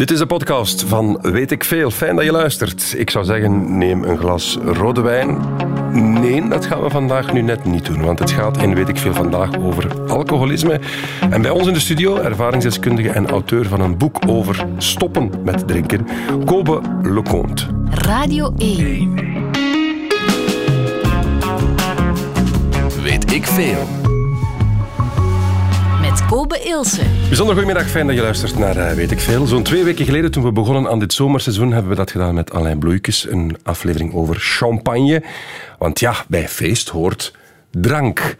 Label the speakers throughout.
Speaker 1: Dit is de podcast van Weet ik Veel. Fijn dat je luistert. Ik zou zeggen, neem een glas rode wijn. Nee, dat gaan we vandaag nu net niet doen, want het gaat in Weet ik Veel vandaag over alcoholisme. En bij ons in de studio, ervaringsdeskundige en auteur van een boek over stoppen met drinken, Kobe Leconte.
Speaker 2: Radio 1.
Speaker 3: Weet ik veel.
Speaker 2: Kobe Ilse.
Speaker 1: Bijzonder goedemiddag, fijn dat je luistert naar eh, Weet ik Veel. Zo'n twee weken geleden, toen we begonnen aan dit zomerseizoen, hebben we dat gedaan met Alain Bloeikes, een aflevering over champagne. Want ja, bij feest hoort drank.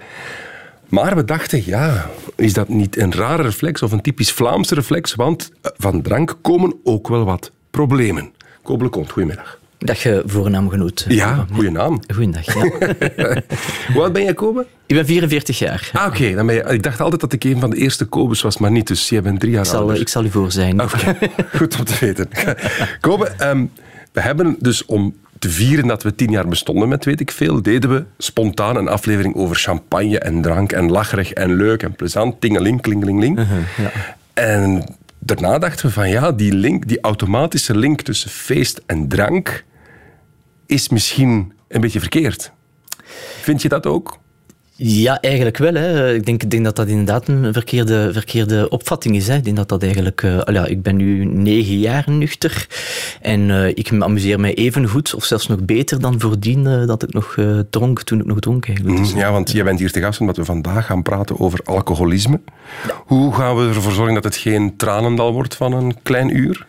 Speaker 1: Maar we dachten, ja, is dat niet een rare reflex of een typisch Vlaamse reflex? Want eh, van drank komen ook wel wat problemen. Kobe Leconte, goedemiddag.
Speaker 4: Dag je voornaamgenoot.
Speaker 1: Ja, goede naam.
Speaker 4: Goeiedag, ja.
Speaker 1: Hoe oud ben jij, Kobe?
Speaker 4: Ik ben 44 jaar.
Speaker 1: Ah, oké. dan ben je- Ik dacht altijd dat ik een van de eerste Kobes was, maar niet. Dus jij bent drie jaar
Speaker 4: Ik zal,
Speaker 1: ouder.
Speaker 4: ik zal u voor zijn.
Speaker 1: Oké, goed om te weten. Kobe, ehm, we hebben dus om te vieren dat we tien jaar bestonden met weet ik veel, deden we spontaan een aflevering over champagne en drank en lacherig en leuk en plezant, tingeling, klingeling, En daarna dachten we van ja, die link, die automatische link tussen feest en drank is misschien een beetje verkeerd. Vind je dat ook?
Speaker 4: Ja, eigenlijk wel. Hè. Ik, denk, ik denk dat dat inderdaad een verkeerde, verkeerde opvatting is. Hè. Ik denk dat dat eigenlijk... al ja, ik ben nu negen jaar nuchter. En eh, ik amuseer mij even goed, of zelfs nog beter dan voordien eh, dat ik nog dronk, toen ik nog dronk eigenlijk. Dus,
Speaker 1: Ja, want jij bent hier te gast omdat we vandaag gaan praten over alcoholisme. Hoe gaan we ervoor zorgen dat het geen tranendal wordt van een klein uur?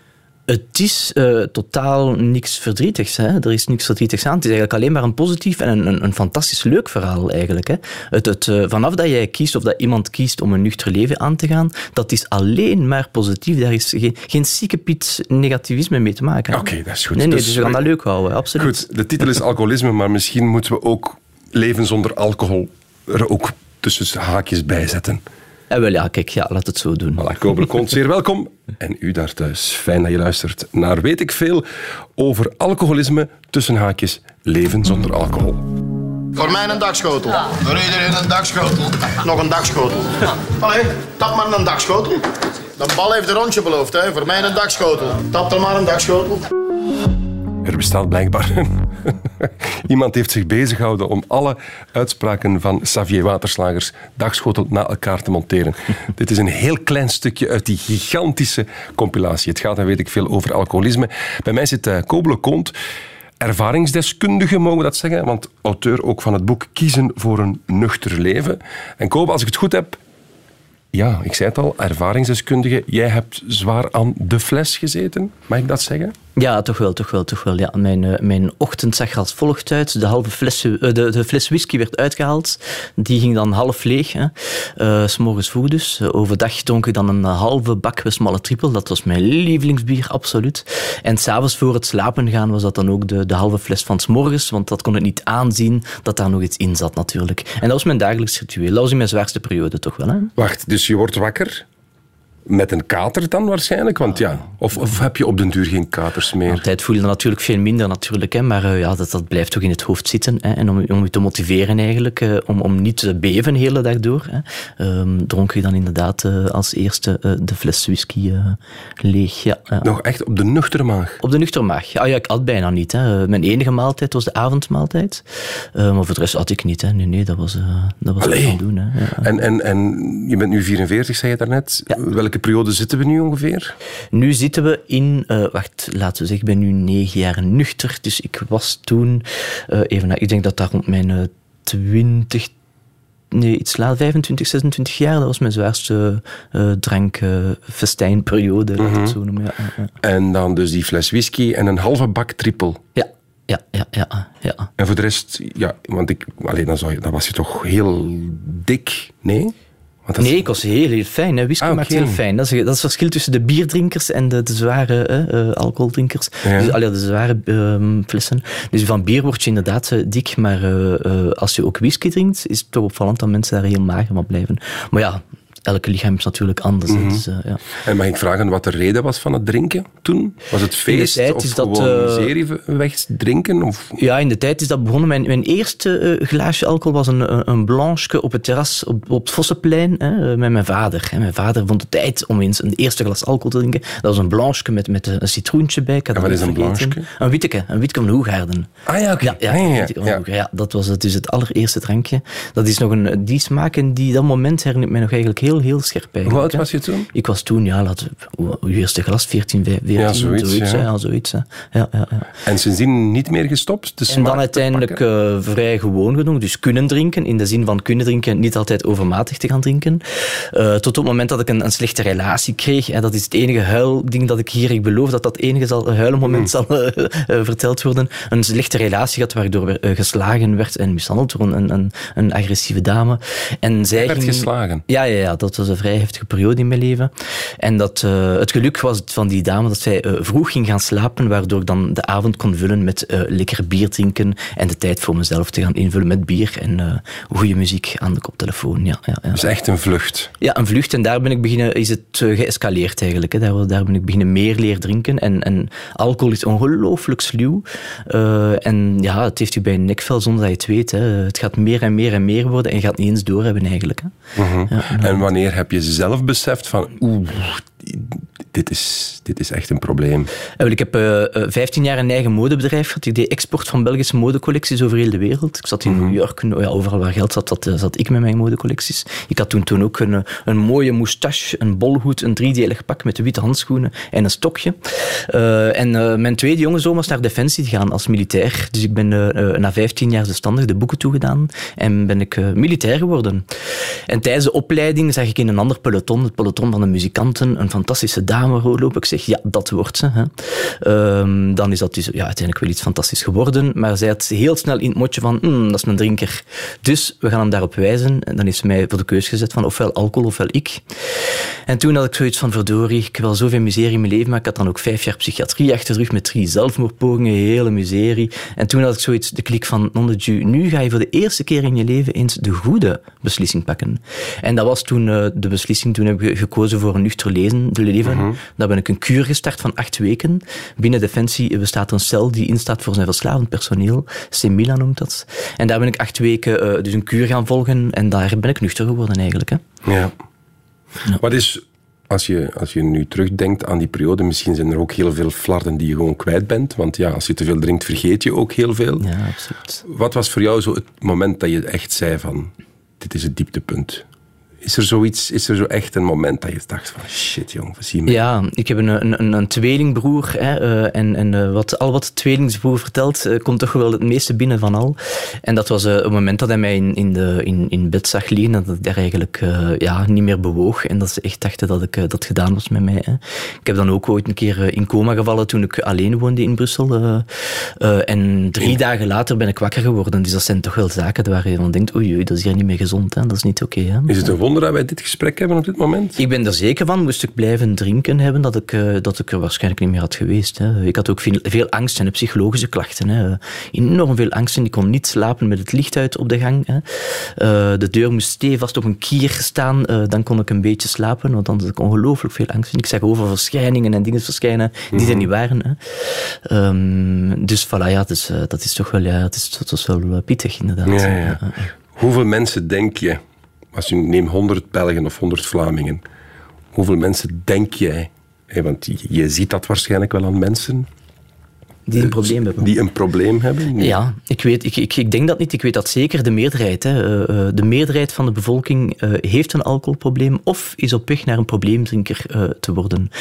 Speaker 4: Het is eh, totaal niks verdrietigs. Hè. Er is niks verdrietigs aan. Het is eigenlijk alleen maar een positief en een, een, een fantastisch leuk verhaal eigenlijk. Hè. Het, het, eh, vanaf dat jij kiest of dat iemand kiest om een nuchter leven aan te gaan, dat is alleen maar positief. Daar is geen, geen ziekepiet negativisme mee te maken.
Speaker 1: Oké, dat is goed.
Speaker 4: Nee, nee,
Speaker 1: Dus
Speaker 4: dus we gaan dat leuk houden, absoluut.
Speaker 1: Goed, de titel is alcoholisme, maar misschien moeten we ook leven zonder alcohol er ook tussen haakjes bij zetten.
Speaker 4: En wel ja, kijk, ja, laat het zo doen.
Speaker 1: Voilà, Kobe Kont, zeer welkom. En u daar thuis, fijn dat je luistert naar Weet ik Veel over alcoholisme, tussen haakjes, leven zonder alcohol.
Speaker 5: Voor mij een dagschotel. Voor iedereen een dagschotel. Nog een dagschotel. Allee, tap maar een dagschotel. De bal heeft een rondje beloofd, hè. Voor mij een dagschotel. Tap er maar een dagschotel.
Speaker 1: Er bestaat blijkbaar iemand heeft zich bezig gehouden om alle uitspraken van Xavier Waterslagers dagschotel na elkaar te monteren. Dit is een heel klein stukje uit die gigantische compilatie. Het gaat, dan weet ik veel, over alcoholisme. Bij mij zit uh, Kobe Leconte, ervaringsdeskundige, mogen we dat zeggen, want auteur ook van het boek Kiezen voor een nuchter leven. En Kobe, als ik het goed heb, ja, ik zei het al, ervaringsdeskundige. Jij hebt zwaar aan de fles gezeten, mag ik dat zeggen?
Speaker 4: Ja, toch wel, toch wel, toch wel. Ja, mijn, eh, mijn ochtend zag er als volgt uit. De, halve fles, eh, de, de fles whisky werd uitgehaald. Die ging dan half leeg. Hè. Eh, s morgens vroeg dus. Eh, overdag dronk ik dan een halve bak smalle trippel. Dat was mijn lievelingsbier, absoluut. En s'avonds voor het slapen gaan was dat dan ook de, de halve fles van s morgens. Want dat kon ik niet aanzien dat daar nog iets in zat natuurlijk. En dat was mijn dagelijks ritueel. Dat was in mijn zwaarste periode toch wel. Hè.
Speaker 1: Wacht, dus je wordt wakker met een kater dan waarschijnlijk? Want ja, of, of heb je op den duur geen katers meer?
Speaker 4: Altijd voel je dat natuurlijk veel minder, natuurlijk, hè, maar eh, ja, dat, dat blijft toch in het hoofd zitten. Hè, en om, om je te motiveren eigenlijk, eh, om, om niet te beven de hele dag door, hè, ehm, dronk je dan inderdaad eh, als eerste de fles whisky leeg. Ja.
Speaker 1: Nog echt op de nuchtere maag?
Speaker 4: Op de nuchter maag. Ja, ja, ik had bijna niet. Hè. Mijn enige maaltijd was de avondmaaltijd. Maar voor de rest had ik niet. Hè. Nee, nee, dat was, dat was
Speaker 1: Allee.
Speaker 4: wat doen. Hè. Ja.
Speaker 1: En, en, en je bent nu 44, zei je daarnet.
Speaker 4: Ja.
Speaker 1: Welke periode zitten we nu ongeveer?
Speaker 4: Nu zitten we in, eh, wacht, laten we zeggen, ik ben nu negen jaar nuchter. Dus ik was toen, eh, even, na- ik denk dat dat rond mijn eh, 20, nee, iets later, 25, 26 jaar, dat was mijn zwaarste eh drank, eh, festijnperiode, laat ik het zo noemen. Ja, ja, ja.
Speaker 1: En dan dus die fles whisky en een halve bak trippel.
Speaker 4: ja, ja, ja, ja, ja.
Speaker 1: En voor de rest, ja, want ik, alleen dan, zou je, dan was je toch heel dik, nee? Want dat is-
Speaker 4: Nee, ik was heel, heel fijn. Hè. Whisky
Speaker 1: Ah,
Speaker 4: maakt heel fijn. Dat is, dat is het verschil tussen de bierdrinkers en de, de zware eh, alcoholdrinkers.
Speaker 1: Ja.
Speaker 4: Dus, allee, de zware ehm, flessen. Dus van bier word je inderdaad eh, dik, maar eh, als je ook whisky drinkt, is het toch opvallend dat mensen daar heel mager van blijven. Maar ja, elke lichaam is natuurlijk anders. hè. Dus, eh, ja.
Speaker 1: En mag ik vragen wat de reden was van het drinken? toen? Was het feest
Speaker 4: tijd
Speaker 1: of
Speaker 4: is dat,
Speaker 1: gewoon
Speaker 4: eh,
Speaker 1: miserie wegdrinken? Of...
Speaker 4: Ja, in de tijd is dat begonnen. Mijn, mijn eerste eh, glaasje alcohol was een, een, blanche op het terras op, op het Vossenplein hè, met mijn vader. Hè. Mijn vader vond het tijd om eens een eerste glas alcohol te drinken. Dat was een blanche met, met een citroentje bij. Ik
Speaker 1: En wat is een blanche?
Speaker 4: Een witteke, een witteke van Hoegaarden.
Speaker 1: Ah ja, oké.
Speaker 4: Ja, ja,
Speaker 1: Ah, ja, ja.
Speaker 4: dat was het, dus het allereerste drankje. Dat is nog een, die smaak en die, dat moment herinnert mij nog eigenlijk heel, heel scherp
Speaker 1: Hoe
Speaker 4: eigenlijk.
Speaker 1: oud
Speaker 4: hè.
Speaker 1: was je toen?
Speaker 4: Ik was toen, ja, we, hoe- hoe eerste glas, 14, 15,
Speaker 1: Ja, zoiets,
Speaker 4: hè,
Speaker 1: ja.
Speaker 4: ja, zoiets. hè. Ja, ja, ja.
Speaker 1: En sindsdien niet meer gestopt?
Speaker 4: En dan
Speaker 1: te
Speaker 4: uiteindelijk eh, vrij gewoon gedaan. Dus kunnen drinken, in de zin van kunnen drinken, niet altijd overmatig te gaan drinken. Eh, tot op het moment dat ik een, een slechte relatie kreeg. En dat is het enige huilding dat ik hier, ik beloof dat dat enige zal, een huilenmoment zal eh, verteld worden. Een slechte relatie had waardoor er eh, geslagen werd en mishandeld door een, een, een agressieve dame. En zij
Speaker 1: werd
Speaker 4: ging-
Speaker 1: geslagen?
Speaker 4: Ja, ja, ja, dat was een vrij heftige periode in mijn leven. En dat, eh, het geluk was van die dame dat zij eh, vroeg ging gaan slapen, waardoor ik dan de avond kon vullen met eh, lekker bier drinken en de tijd voor mezelf te gaan invullen met bier en goede muziek aan de koptelefoon. Ja, ja, ja.
Speaker 1: Dus echt een vlucht.
Speaker 4: ja, een vlucht. En daar ben ik beginnen, is het geëscaleerd eigenlijk. Hè. Daar, daar ben ik beginnen meer leren drinken. En, en alcohol is ongelooflijk sluw. En ja, het heeft u bij een nekvel zonder dat je het weet. Hè. Het gaat meer en meer en meer worden en je gaat niet eens doorhebben eigenlijk. Hè. Ja,
Speaker 1: En wanneer heb je zelf beseft van, oeh, dit is, dit is echt een probleem?
Speaker 4: Eh, Ik heb eh, eh, 15 jaar een eigen modebedrijf gehad. Ik deed export van Belgische modecollecties over heel de wereld. Ik zat in New York, nou ja, overal waar geld zat, zat, eh, zat ik met mijn modecollecties. Ik had toen, toen ook een, eh, een mooie moustache, een bolhoed, een driedelig pak met witte handschoenen en een stokje. Eh, en eh, mijn tweede jonge zoon was naar Defensie gegaan als militair. Dus ik ben eh, eh, na 15 jaar zelfstandig de boeken toegedaan en ben ik eh, militair geworden. En tijdens de opleiding zag ik in een ander peloton, het peloton van de muzikanten, een fantastische dame rondlopen. Ik zeg, ja, dat wordt ze. Hè. Ehm, dan is dat dus ja, uiteindelijk wel iets fantastisch geworden. Maar zij had heel snel in het motje van, "Hmm, dat is een drinker. Dus we gaan hem daarop wijzen. En dan heeft ze mij voor de keus gezet van ofwel alcohol ofwel ik. En toen had ik zoiets van, verdorie, ik heb wel zoveel miserie in mijn leven, maar ik had dan ook vijf jaar psychiatrie achter de rug met drie zelfmoordpogingen, hele miserie. En toen had ik zoiets, de klik van, non de Dieu, nu ga je voor de eerste keer in je leven eens de goede beslissing pakken. En dat was toen eh, de beslissing, toen heb ik gekozen voor een nuchter lezen, leven. Dan ben ik een kuur gestart van acht weken. Binnen Defensie bestaat een cel die instaat voor zijn verslavend personeel. Semila noemt dat. En daar ben ik acht weken eh, dus een kuur gaan volgen en daar ben ik nuchter geworden eigenlijk. Hè.
Speaker 1: Ja. Wat is, als je, als je nu terugdenkt aan die periode, misschien zijn er ook heel veel flarden die je gewoon kwijt bent. Want ja, als je te veel drinkt, vergeet je ook heel veel.
Speaker 4: Ja, absoluut.
Speaker 1: Wat was voor jou zo het moment dat je echt zei van, dit is het dieptepunt? Is er zoiets, is er zo echt een moment dat je dacht van, shit jong, zie me.
Speaker 4: Ja, ik heb een, een, een tweelingbroer. Hè, eh, en en eh, wat, al wat de tweelingsbroer vertelt, eh, komt toch wel het meeste binnen van al. En dat was het moment dat hij mij in, in, de, in, in bed zag liggen, dat ik daar eigenlijk ja, niet meer bewoog. En dat ze echt dachten dat ik dat gedaan was met mij. Hè. Ik heb dan ook ooit een keer in coma gevallen toen ik alleen woonde in Brussel. en drie dagen later ben ik wakker geworden. Dus dat zijn toch wel zaken waar je van denkt, oei, oei dat is hier niet meer gezond. Hè. Dat is niet oké. hè.
Speaker 1: Is het een wonder dat wij dit gesprek hebben op dit moment?
Speaker 4: Ik ben er zeker van, moest ik blijven drinken hebben, dat ik, eh, dat ik er waarschijnlijk niet meer had geweest. Hè. Ik had ook veel, veel angst en psychologische klachten. Hè. Enorm veel angst en ik kon niet slapen met het licht uit op de gang. Hè. Eh, de deur moest stevast op een kier staan, eh, dan kon ik een beetje slapen, want dan had ik ongelooflijk veel angst. En ik zag over verschijningen en dingen verschijnen die er niet waren. Hè. Ehm, dus voilà, ja, dus, dat is toch wel, ja, het is, dat is wel pittig inderdaad.
Speaker 1: Ja, ja. Hoeveel mensen denk je, als je neemt 100 Belgen of 100 Vlamingen, hoeveel mensen denk jij, hè, want je, je ziet dat waarschijnlijk wel aan mensen,
Speaker 4: Die een probleem hebben.
Speaker 1: die een probleem hebben?
Speaker 4: Ja, ik, weet, ik, ik, ik denk dat niet. Ik weet dat zeker de meerderheid. Hè. Eh, eh, de meerderheid van de bevolking eh, heeft een alcoholprobleem of is op weg naar een probleemdrinker eh, te worden.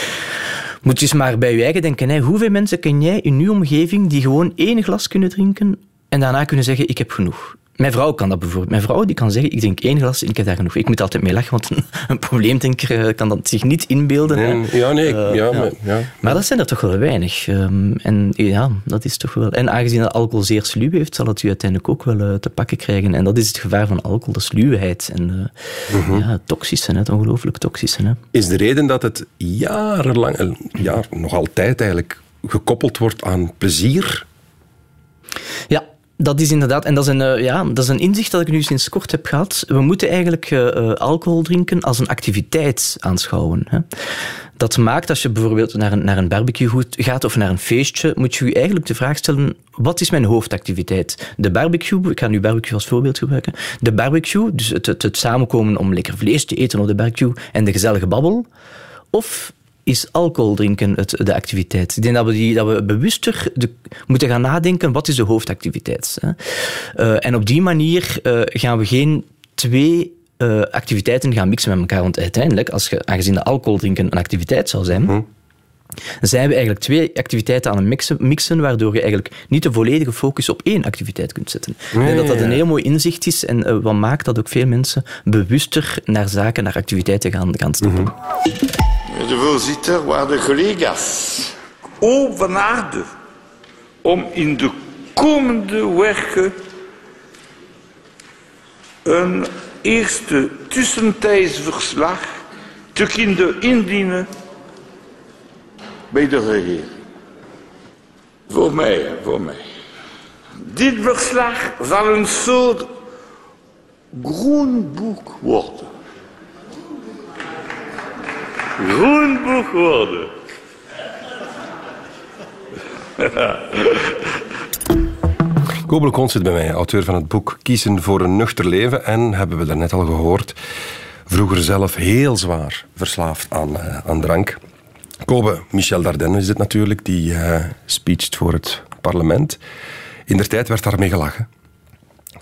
Speaker 4: Moet je eens maar bij je eigen denken. Hè. Hoeveel mensen ken jij in uw omgeving die gewoon één glas kunnen drinken en daarna kunnen zeggen, ik heb genoeg? Mijn vrouw kan dat bijvoorbeeld. Mijn vrouw die kan zeggen, ik drink één glas en ik heb daar genoeg. Ik moet altijd mee lachen, want een, een probleemdrinker eh, kan dat zich niet inbeelden.
Speaker 1: Ja, nee,
Speaker 4: Eh,
Speaker 1: ja, maar- ja.
Speaker 4: Maar dat zijn er toch wel weinig. Ehm, en ja, dat is toch wel. En aangezien dat alcohol zeer sluw heeft, zal het u uiteindelijk ook wel eh, te pakken krijgen. En dat is het gevaar van alcohol, de sluwheid. En eh, ja, het toxische, het ongelooflijk toxische. Hè.
Speaker 1: Is de reden dat het jarenlang, ja, nog altijd eigenlijk, gekoppeld wordt aan plezier?
Speaker 4: Ja, dat is inderdaad, en dat is, een, eh, ja, dat is een inzicht dat ik nu sinds kort heb gehad. We moeten eigenlijk eh, eh, alcohol drinken als een activiteit aanschouwen. Hè. dat maakt als je bijvoorbeeld naar een, naar een barbecue gaat of naar een feestje, moet je je eigenlijk de vraag stellen, wat is mijn hoofdactiviteit? De barbecue, ik ga nu barbecue als voorbeeld gebruiken. De barbecue, dus het, het, het samenkomen om lekker vlees te eten op de barbecue en de gezellige babbel. Of is alcohol drinken het, de activiteit. Ik denk dat we, die, dat we bewuster de, moeten gaan nadenken, wat is de hoofdactiviteit? Hè? Uh, en op die manier uh, gaan we geen twee uh, activiteiten gaan mixen met elkaar. Want uiteindelijk, als je, aangezien de alcohol drinken een activiteit zou zijn, hm. zijn we eigenlijk twee activiteiten aan het mixen, mixen, waardoor je eigenlijk niet de volledige focus op één activiteit kunt zetten. Nee, en dat dat een heel mooi inzicht is en uh, wat maakt dat ook veel mensen bewuster naar zaken, naar activiteiten gaan, gaan stappen. Mm
Speaker 3: -hmm. De voorzitter, waarde collega's. O van aarde om in de komende werken een eerste tussentijds verslag te kunnen indienen bij de regering. Voor mij, voor mij. Dit verslag zal een soort groenboek worden. Groenboek worden.
Speaker 1: Kobel Kont zit bij mij, auteur van het boek Kiezen voor een nuchter leven. En hebben we daarnet al gehoord, vroeger zelf heel zwaar verslaafd aan, uh, aan drank. Kobe, Michel Dardenne is het natuurlijk, die uh, speecht voor het parlement. In der tijd werd daarmee gelachen.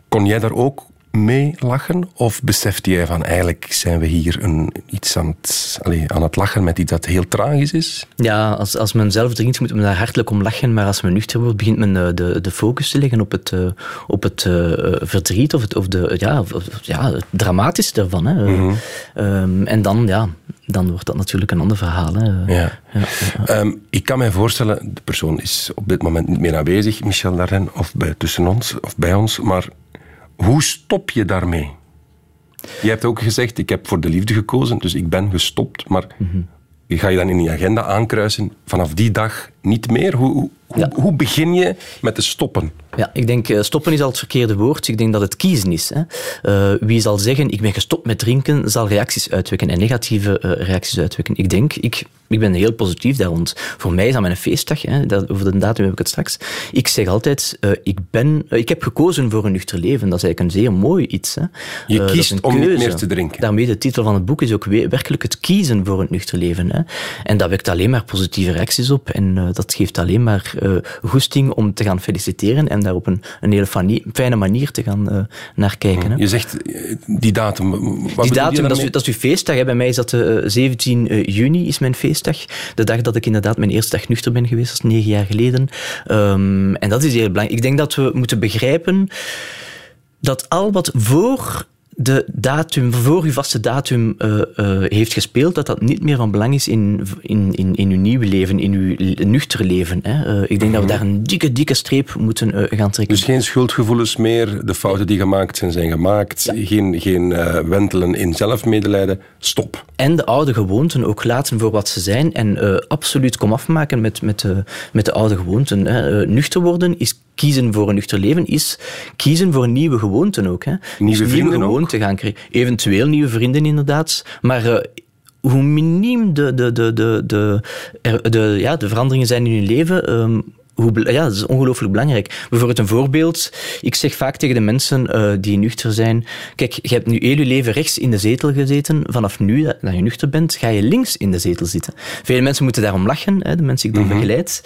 Speaker 1: Kon jij daar ook mee lachen? Of besefte jij van eigenlijk zijn we hier een, iets aan het, allez, aan het lachen met iets dat heel tragisch is?
Speaker 4: Ja, als, als men zelf drinkt moet men daar hartelijk om lachen, maar als men nuchter wordt begint men de, de, de focus te leggen op het, uh, op het uh, verdriet of, het, of, de, ja, of, ja, het dramatische ervan. Hè. Mm -hmm. um, en dan, ja, dan wordt dat natuurlijk een ander verhaal. Hè.
Speaker 1: Ja. Ja, um, ik kan mij voorstellen, de persoon is op dit moment niet meer aanwezig, Michel Darren, of bij, tussen ons of bij ons, maar hoe stop je daarmee? Je hebt ook gezegd, ik heb voor de liefde gekozen, dus ik ben gestopt. Maar mm -hmm. ga je dan in je agenda aankruisen, vanaf die dag niet meer? Hoe, hoe, ja. hoe begin je met te stoppen?
Speaker 4: Ja, ik denk stoppen is al het verkeerde woord. Ik denk dat het kiezen is. Hè. Uh, wie zal zeggen, ik ben gestopt met drinken, zal reacties uitwekken en negatieve uh, reacties uitwekken. Ik denk, ik, ik ben heel positief daar rond. Voor mij is dat mijn feestdag, hè. Dat, over de datum heb ik het straks. Ik zeg altijd, uh, ik, ben, ik heb gekozen voor een nuchter leven. Dat is eigenlijk een zeer mooi iets. Hè.
Speaker 1: Je kiest om niet meer te drinken.
Speaker 4: Daarmee de titel van het boek is ook werkelijk het kiezen voor een nuchter leven. Hè. En dat wekt alleen maar positieve reacties op en dat geeft alleen maar goesting om te gaan feliciteren en daar op een, een hele fijne manier te gaan uh, naar kijken. Hè.
Speaker 1: Je zegt die datum. Wat
Speaker 4: die datum, dat is, dat is uw feestdag. Hè. Bij mij is dat uh, 17 uh, juni, is mijn feestdag. De dag dat ik inderdaad mijn eerste dag nuchter ben geweest, dat is negen jaar geleden. Um, en dat is heel belangrijk. Ik denk dat we moeten begrijpen dat al wat voor de datum, voor uw vaste datum uh, uh, heeft gespeeld, dat dat niet meer van belang is in, in, in, in uw nieuwe leven, in uw nuchtere leven. Hè. Uh, ik denk dat we daar een dikke, dikke streep moeten gaan trekken.
Speaker 1: Dus geen schuldgevoelens meer, de fouten die gemaakt zijn, zijn gemaakt. Ja. Geen, geen wentelen in zelfmedelijden. Stop.
Speaker 4: En de oude gewoonten ook laten voor wat ze zijn en absoluut kom afmaken met, met, met de oude gewoonten. Hè. nuchter worden is kiezen voor een nuchter leven, is kiezen voor nieuwe gewoonten ook. Hè.
Speaker 1: Nieuwe dus vrienden
Speaker 4: te gaan krijgen. Eventueel nieuwe vrienden, inderdaad. Maar uh, hoe miniem de, de, de, de, de, de, ja, de veranderingen zijn in je leven. Um, hoe, ja, dat is ongelooflijk belangrijk. Bijvoorbeeld een voorbeeld. Ik zeg vaak tegen de mensen uh, die nuchter zijn. Kijk, je hebt nu heel je leven rechts in de zetel gezeten. Vanaf nu dat, je nuchter bent, ga je links in de zetel zitten. Vele mensen moeten daarom lachen, hè, de mensen die ik dan mm -hmm. begeleid.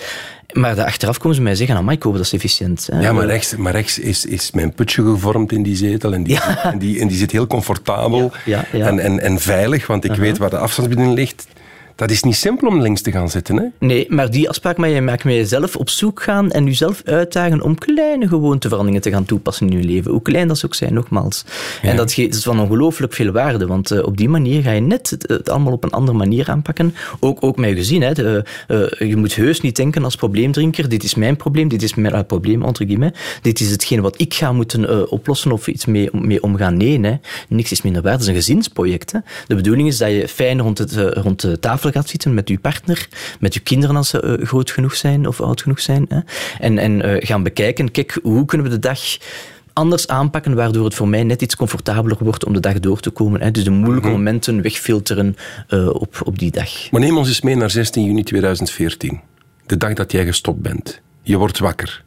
Speaker 4: Maar de achteraf komen ze mij zeggen, ah, Mike, dat is efficiënt. Hè.
Speaker 1: Ja, maar rechts, maar rechts is, is mijn putje gevormd in die zetel. En die, ja. en die, en die zit heel comfortabel
Speaker 4: ja, ja,
Speaker 1: en, en, en veilig, want ik uh -huh. weet waar de afstandsbediening ligt. Dat is niet simpel om links te gaan zitten. Hè?
Speaker 4: Nee, maar die afspraak met je maakt met jezelf op zoek gaan en jezelf uitdagen om kleine gewoonteveranderingen te gaan toepassen in je leven. Hoe klein dat ook zijn, nogmaals. Ja. En dat is van ongelooflijk veel waarde, want uh, op die manier ga je net het, het, allemaal op een andere manier aanpakken. Ook, ook met je gezin. Hè. De, uh, je moet heus niet denken als probleemdrinker, dit is mijn probleem, dit is mijn uh, probleem, entre guillemets. Dit is hetgeen wat ik ga moeten oplossen of iets mee, mee omgaan. Nee, nee, niks is minder waard. Het is een gezinsproject. Hè. De bedoeling is dat je fijn rond, het, rond de tafel gaat zitten met uw partner, met uw kinderen als ze uh, groot genoeg zijn of oud genoeg zijn. Hè? En, en uh, gaan bekijken, kijk, hoe kunnen we de dag anders aanpakken, waardoor het voor mij net iets comfortabeler wordt om de dag door te komen. Hè. Dus de moeilijke
Speaker 1: Mhm.
Speaker 4: momenten wegfilteren eh, op, op die dag.
Speaker 1: Maar neem ons eens mee naar 16 juni 2014. De dag dat jij gestopt bent. Je wordt wakker.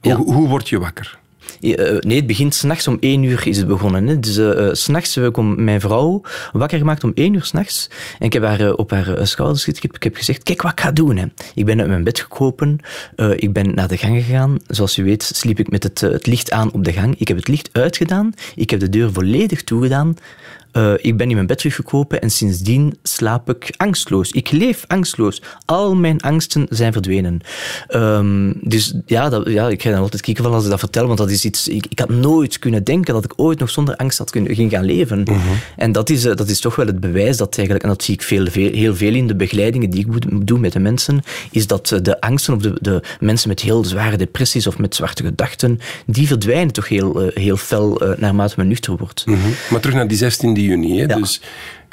Speaker 4: Ja.
Speaker 1: Hoe, hoe word je wakker?
Speaker 4: Ja, eh, nee, het begint s'nachts om één uur is het begonnen. Hè. Dus eh, eh, s'nachts heb ik mijn vrouw wakker gemaakt om één uur s'nachts. En ik heb haar eh, op haar eh, schouders getikt. Ik heb gezegd, kijk wat ik ga doen. Hè. Ik ben uit mijn bed gekropen. eh, ik ben naar de gang gegaan. Zoals u weet sliep ik met het, eh, het licht aan op de gang. Ik heb het licht uitgedaan. Ik heb de deur volledig toegedaan. Eh, ik ben in mijn bed teruggekropen en sindsdien slaap ik angstloos. Ik leef angstloos. Al mijn angsten zijn verdwenen. Ehm, dus ja, dat, ja, ik ga dan altijd kijken als ik dat vertel, want dat is iets... Ik, ik had nooit kunnen denken dat ik ooit nog zonder angst had kunnen, ging gaan leven. En dat is, eh, dat is toch wel het bewijs dat eigenlijk, en dat zie ik veel, veel, heel veel in de begeleidingen die ik doe met de mensen, is dat eh, de angsten of de, de mensen met heel zware depressies of met zwarte gedachten, die verdwijnen toch heel, heel fel naarmate men nuchter wordt.
Speaker 1: Maar terug naar die 16 juni. Hè?
Speaker 4: Ja.
Speaker 1: Dus,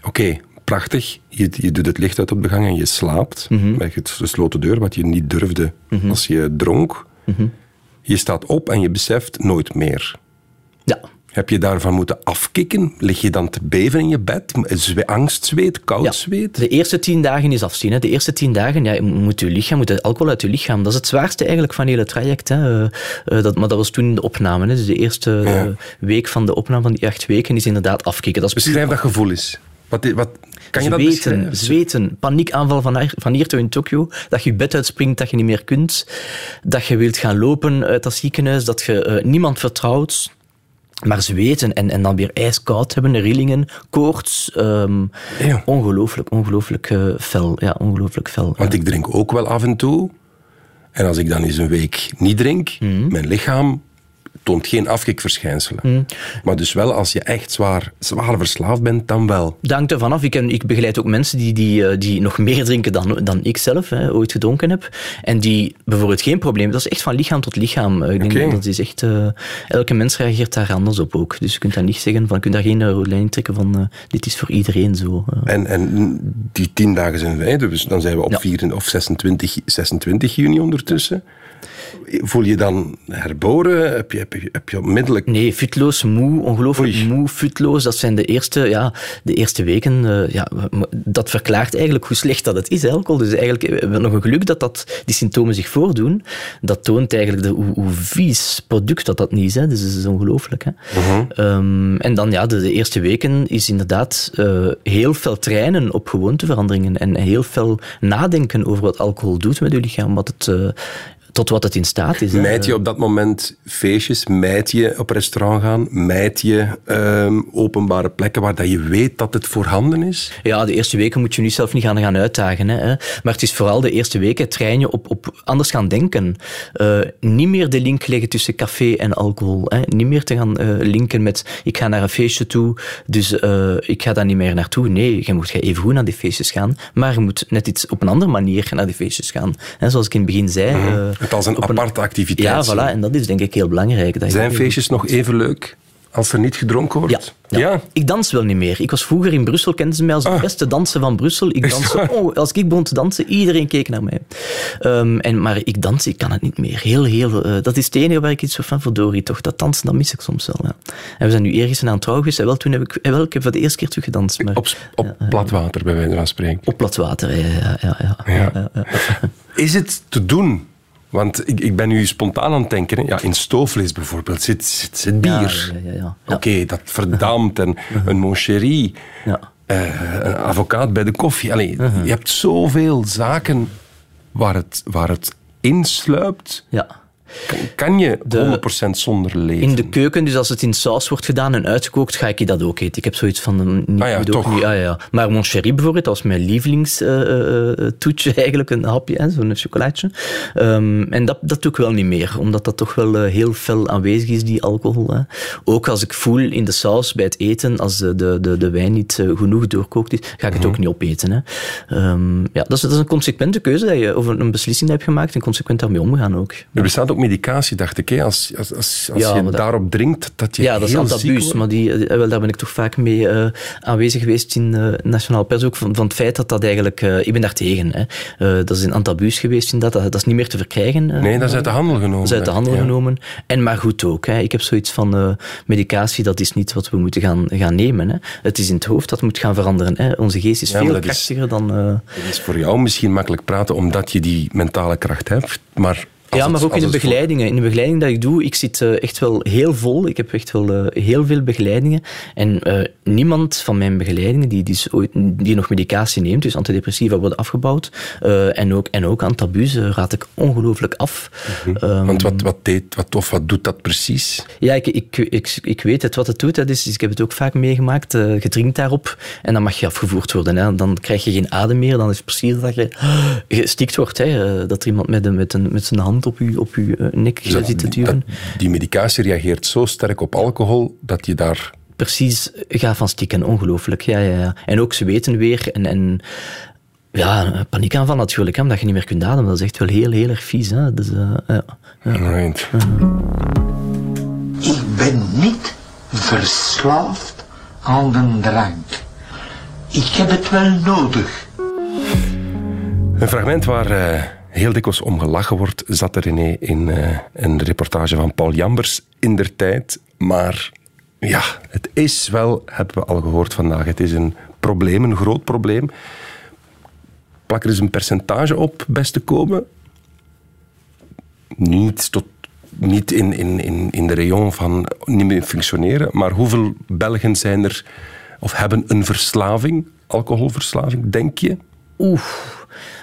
Speaker 1: oké, prachtig. Je, je doet het licht uit op de gang en je slaapt.
Speaker 4: Mhm.
Speaker 1: Met het gesloten deur, wat je niet durfde als je dronk.
Speaker 4: Mhm.
Speaker 1: Je staat op en je beseft nooit meer.
Speaker 4: Ja.
Speaker 1: Heb je daarvan moeten afkicken? Lig je dan te beven in je bed? Zwe- Angstzweet, koud zweet?
Speaker 4: De eerste tien dagen is afzien. Hè. De eerste tien dagen ja, moet je lichaam, moet de alcohol uit je lichaam. Dat is het zwaarste eigenlijk van het hele traject. Hè. Eh, eh, dat, maar dat was toen in de opname. Hè. Dus de eerste
Speaker 1: Ja.
Speaker 4: eh, week van de opname van die acht weken is inderdaad afkicken. Dat is
Speaker 1: Beschrijf dat gevoel eens. Wat, wat, kan je dat
Speaker 4: zweten, zweten, paniekaanval van, van hier tot in Tokio, dat je je bed uitspringt, dat je niet meer kunt, dat je wilt gaan lopen uit dat ziekenhuis, dat je niemand vertrouwt, maar zweten en, en dan weer ijskoud hebben, rillingen, koorts, ehm,
Speaker 1: Ja.
Speaker 4: ongelooflijk, ongelooflijk eh, fel, ja, ongelooflijk fel.
Speaker 1: Want ik drink ook wel af en toe. En als ik dan eens een week niet drink,
Speaker 4: Mhm.
Speaker 1: mijn lichaam toont geen afkikverschijnselen.
Speaker 4: Mhm.
Speaker 1: Maar dus wel als je echt zwaar, zwaar verslaafd bent, dan wel.
Speaker 4: Hangt ervan af. Ik, ken, ik begeleid ook mensen die, die, eh, die nog meer drinken dan, dan ik zelf hè, ooit gedronken heb. En die bijvoorbeeld geen probleem. Dat is echt van lichaam tot lichaam. Eh, Ik denk dat is echt, eh, elke mens reageert daar anders op ook. Dus je kunt daar niet zeggen van, je kunt daar geen rode lijn trekken van dit is voor iedereen zo.
Speaker 1: En, en die tien dagen zijn wij, dus dan zijn we op
Speaker 4: Ja.
Speaker 1: 4 of 26, 26 juni ondertussen. Voel je dan herboren? Heb je, heb je, heb je onmiddellijk...
Speaker 4: Nee, futloos, moe, ongelooflijk
Speaker 1: Oei.
Speaker 4: moe, futloos. Dat zijn de eerste, ja, de eerste weken. eh, ja, dat verklaart eigenlijk hoe slecht dat het is, alcohol. Dus eigenlijk hebben we nog een geluk dat, dat die symptomen zich voordoen. Dat toont eigenlijk de, hoe, hoe vies product dat dat niet is. Hè. Dus dat is ongelooflijk. Hè. Ehm, en dan, ja, de, de eerste weken is inderdaad eh, heel veel trainen op gewoonteveranderingen en heel veel nadenken over wat alcohol doet met je lichaam, wat het, eh, tot wat het in staat is.
Speaker 1: Mijt je op dat moment feestjes? Mijt je op restaurant gaan? Mijt je ehm, openbare plekken waar dat je weet dat het voorhanden is?
Speaker 4: Ja, de eerste weken moet je nu zelf niet gaan, gaan uitdagen. Hè. Maar het is vooral de eerste weken train je op, op anders gaan denken. Eh, niet meer de link leggen tussen café en alcohol. Hè. Niet meer te gaan eh, linken met ik ga naar een feestje toe, dus eh, ik ga daar niet meer naartoe. Nee, je moet even goed naar die feestjes gaan, maar je moet net iets op een andere manier naar die feestjes gaan. Hè, zoals ik in het begin zei. eh,
Speaker 1: Het als een aparte activiteit
Speaker 4: Ja,
Speaker 1: zien.
Speaker 4: voilà, en dat is denk ik heel belangrijk. Dat
Speaker 1: Zijn feestjes nog even leuk als er niet gedronken wordt?
Speaker 4: ja, ja. Ik dans wel niet meer. Ik was vroeger in Brussel, kenden ze mij als de
Speaker 1: Ah.
Speaker 4: beste danser van Brussel. Ik danste, oh, als ik begon te dansen, iedereen keek naar mij. Ehm, en, maar ik dans, ik kan het niet meer. Heel, heel, eh, dat is het enige waar ik iets van verdorie toch. Dat dansen, dat mis ik soms wel. Ja. En we zijn nu eergisteren aan het trouw geweest. En wel, toen heb ik, en wel, ik heb voor de eerste keer terug gedanst. Maar
Speaker 1: Op, op plat water, bij wijze van spreken.
Speaker 4: op plat water. Ja, ja, ja.
Speaker 1: Is het te doen? Want ik, ik ben nu spontaan aan het denken. hè. Ja, in stoofvlees bijvoorbeeld zit, zit, zit bier.
Speaker 4: Ja, ja, ja.
Speaker 1: Oké, dat verdampt. En een moncherie.
Speaker 4: Ja.
Speaker 1: eh, een advocaat bij de koffie. Allee, Je hebt zoveel zaken waar het, waar het insluipt.
Speaker 4: ja.
Speaker 1: Kan, kan je
Speaker 4: De-
Speaker 1: 100% zonder leven?
Speaker 4: In de keuken, dus als het in saus wordt gedaan en uitgekookt, ga ik dat ook eten. Ik heb zoiets van... mm, Niet,
Speaker 1: Ah ja, toch.
Speaker 4: Niet, ah ja. Maar mon chéri bijvoorbeeld, dat was mijn lievelingstoetje eigenlijk, een hapje, zo'n chocolaatje. Ehm, en dat, dat doe ik wel niet meer, omdat dat toch wel eh, heel fel aanwezig is, die alcohol. Hè. Ook als ik voel in de saus bij het eten, als de, de, de, de wijn niet eh, genoeg doorkookt is, ga ik het ook niet opeten. Hè. Ehm, ja, dat, is, dat is een consequente keuze, dat je, of een beslissing hebt gemaakt en consequent daarmee omgaan ook.
Speaker 1: Er bestaat ook medicatie, dacht ik. Hè? Als, als, als, als
Speaker 4: Ja,
Speaker 1: je
Speaker 4: dat-
Speaker 1: daarop drinkt, dat je
Speaker 4: Ja, dat is
Speaker 1: wordt.
Speaker 4: maar die, eh, wel, daar ben ik toch vaak mee eh, aanwezig geweest in eh Nationaal Pers, ook van, van het feit dat dat eigenlijk... ik ben daar tegen. Hè. Dat is een aan taboes geweest, in dat, dat is niet meer te verkrijgen.
Speaker 1: Nee, dat is uit de handel genomen.
Speaker 4: Dat is uit de handel
Speaker 1: ja.
Speaker 4: genomen. En maar goed ook. Hè. Ik heb zoiets van medicatie, dat is niet wat we moeten gaan, gaan nemen. Hè. Het is in het hoofd, dat moet gaan veranderen. Hè. Onze geest is
Speaker 1: Ja,
Speaker 4: veel
Speaker 1: is-
Speaker 4: krachtiger dan...
Speaker 1: Het is voor jou misschien makkelijk praten omdat je die mentale kracht hebt, maar...
Speaker 4: ja,
Speaker 1: het-
Speaker 4: maar ook in de begeleidingen. In de begeleiding dat ik doe, ik zit eh, echt wel heel vol. Ik heb echt wel eh, heel veel begeleidingen. En eh, niemand van mijn begeleidingen die, die, is ooit, die nog medicatie neemt, dus antidepressiva worden afgebouwd, en, ook, en ook aan taboes raad ik ongelooflijk af. Ehm,
Speaker 1: Want wat, wat, deed, wat, of wat doet dat precies?
Speaker 4: ja, ik, ik, ik, ik weet het wat het doet. Hè. Dus ik heb het ook vaak meegemaakt. je drinkt daarop en dan mag je afgevoerd worden. Hè. Dan krijg je geen adem meer. Dan is het precies dat je gestikt wordt. Hè. Dat er iemand met, met, een, met zijn hand op je, op je eh, nek
Speaker 1: dat-
Speaker 4: zit te
Speaker 1: die,
Speaker 4: duwen.
Speaker 1: dat- die medicatie reageert zo sterk op alcohol dat je daar...
Speaker 4: Precies, gaat van stikken. Ongelooflijk. Ja, ja, ja. En ook zweten weer. En, en ja, paniekaanval natuurlijk. Hè, omdat je niet meer kunt ademen. Dat is echt wel heel, heel erg vies. Hè. Dus, eh, ja.
Speaker 1: Right.
Speaker 6: Ik ben niet verslaafd aan de drank. Ik heb het wel nodig.
Speaker 1: Een fragment waar eh, heel dikwijls om gelachen wordt, zat er in eh, een reportage van Paul Jambers in der tijd. Maar ja, het is wel, hebben we al gehoord vandaag, het is een probleem, een groot probleem. Plak er eens een percentage op, best te komen. Niet, tot, niet in, in, in, in de rayon van niet meer functioneren, maar hoeveel Belgen zijn er of hebben een verslaving, alcoholverslaving, denk je?
Speaker 4: Oeh.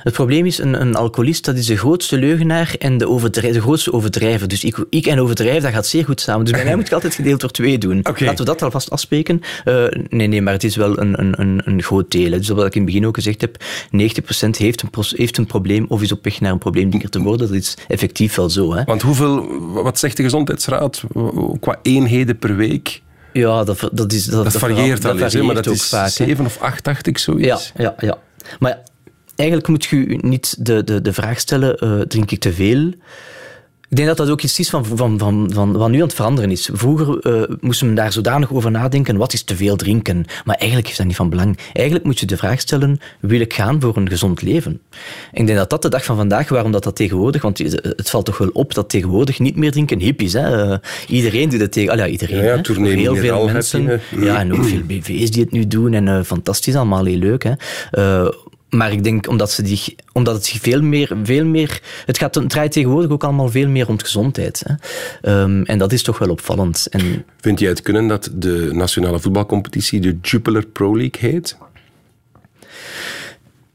Speaker 4: Het probleem is, een, een alcoholist dat is de grootste leugenaar en de, grootste overdrijver. Dus ik, ik en overdrijven, dat gaat zeer goed samen. Dus bij mij moet ik altijd gedeeld door twee doen. Laten we dat alvast afspreken. Eh, nee, nee, maar het is wel een, een, een, een groot deel. hè. Dus wat ik in het begin ook gezegd heb, 90% heeft een, heeft een probleem of is op weg naar een probleemdieker te worden. Dat is effectief wel zo. Hè.
Speaker 1: Want hoeveel, wat zegt de gezondheidsraad qua eenheden per week?
Speaker 4: Ja, dat, dat, is, dat,
Speaker 1: Dat, varieert wel
Speaker 4: dat
Speaker 1: eens, hè, maar dat
Speaker 4: ook
Speaker 1: is
Speaker 4: vaak. hè.
Speaker 1: zeven of acht, dacht ik, zoiets.
Speaker 4: Ja, ja, ja. Maar ja, eigenlijk moet je niet de, de, de vraag stellen, eh, drink ik te veel? Ik denk dat dat ook iets is van, van, van, van wat nu aan het veranderen is. Vroeger eh, moesten we daar zodanig over nadenken, wat is te veel drinken? Maar eigenlijk is dat niet van belang. Eigenlijk moet je de vraag stellen, wil ik gaan voor een gezond leven? Ik denk dat dat de dag van vandaag, waarom dat, dat tegenwoordig, want het valt toch wel op dat tegenwoordig niet meer drinken hip is. Hè? Eh, iedereen doet het tegen, ah ja, iedereen.
Speaker 1: Ja, ja,
Speaker 4: hè?
Speaker 1: Tournee
Speaker 4: Heel veel mensen. Ja, en ook veel BV's die het nu doen en eh, fantastisch, allemaal heel leuk. Hè? Maar ik denk omdat, ze die, omdat het zich veel meer, veel meer. Het, gaat, het draait tegenwoordig ook allemaal veel meer rond gezondheid. Hè? Ehm, en dat is toch wel opvallend. En
Speaker 1: Vind jij het kunnen dat de nationale voetbalcompetitie de Jupiler Pro League heet?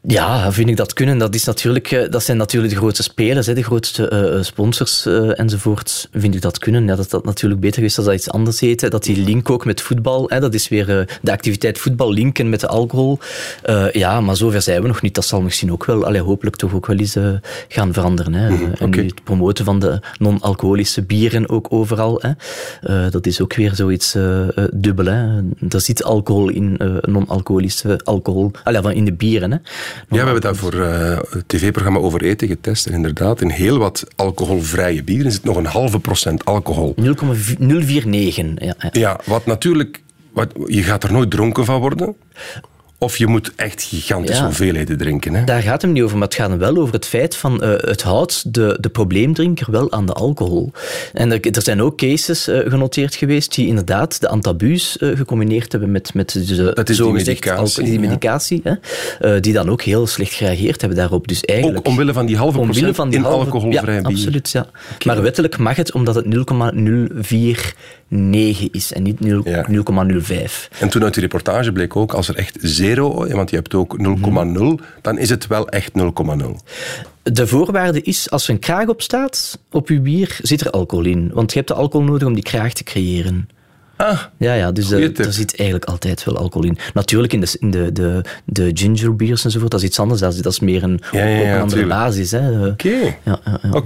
Speaker 4: Ja, vind ik dat kunnen. Dat, is natuurlijk, eh, dat zijn natuurlijk de grootste spelers, de grootste eh, eh, sponsors enzovoort. Vind ik dat kunnen. Ja, dat dat natuurlijk beter is als dat iets anders heet. Dat die link ook met voetbal, hè, dat is weer de activiteit voetbal linken met de alcohol. Ja, maar zover zijn we nog niet. Dat zal misschien ook wel, allee, hopelijk toch ook wel eens gaan veranderen. Hè. En
Speaker 1: oké.
Speaker 4: nu het promoten van de non-alcoholische bieren ook overal. Hè. Dat is ook weer zoiets dubbel. Hè. Er zit alcohol in non-alcoholische alcohol, allee, van in de bieren. Hè.
Speaker 1: Ja, we hebben dat voor eh, het tv-programma Over Eten getest. En inderdaad, in heel wat alcoholvrije bieren zit nog een halve procent alcohol.
Speaker 4: 0,049. Ja, ja.
Speaker 1: Ja, wat natuurlijk... Wat, je gaat er nooit dronken van worden. Of je moet echt gigantische
Speaker 4: Ja.
Speaker 1: hoeveelheden drinken. Hè?
Speaker 4: Daar gaat het niet over, maar het gaat hem wel over het feit van eh, het houdt de, de probleemdrinker wel aan de alcohol. En er, er zijn ook cases eh, genoteerd geweest die inderdaad de antabuus eh, gecombineerd hebben met, met de,
Speaker 1: Dat is die medicatie,
Speaker 4: die
Speaker 1: ja.
Speaker 4: medicatie hè, die dan ook heel slecht gereageerd hebben daarop. Dus eigenlijk,
Speaker 1: Ook omwille van die halve
Speaker 4: omwille
Speaker 1: procent
Speaker 4: van die
Speaker 1: in
Speaker 4: halve-
Speaker 1: alcoholvrij
Speaker 4: ja,
Speaker 1: bier.
Speaker 4: absoluut, ja. Maar wettelijk mag het omdat het 0,049 is en niet 0,05.
Speaker 1: Ja. En toen uit die reportage bleek ook, als er echt zero, want je hebt ook 0,0,
Speaker 4: Mhm.
Speaker 1: dan is het wel echt 0,0.
Speaker 4: De voorwaarde is, als er een kraag op staat, op je bier, zit er alcohol in. Want je hebt de alcohol nodig om die kraag te creëren.
Speaker 1: Ah,
Speaker 4: Ja, ja dus
Speaker 1: Goeie
Speaker 4: eh, er zit eigenlijk altijd wel alcohol in. Natuurlijk in de, in de, de, de ginger beers enzovoort, dat is iets anders. Dat is, dat is meer een,
Speaker 1: Ja, ja,
Speaker 4: op
Speaker 1: ja,
Speaker 4: een andere basis. Hè.
Speaker 1: Oké.
Speaker 4: Ja, ja,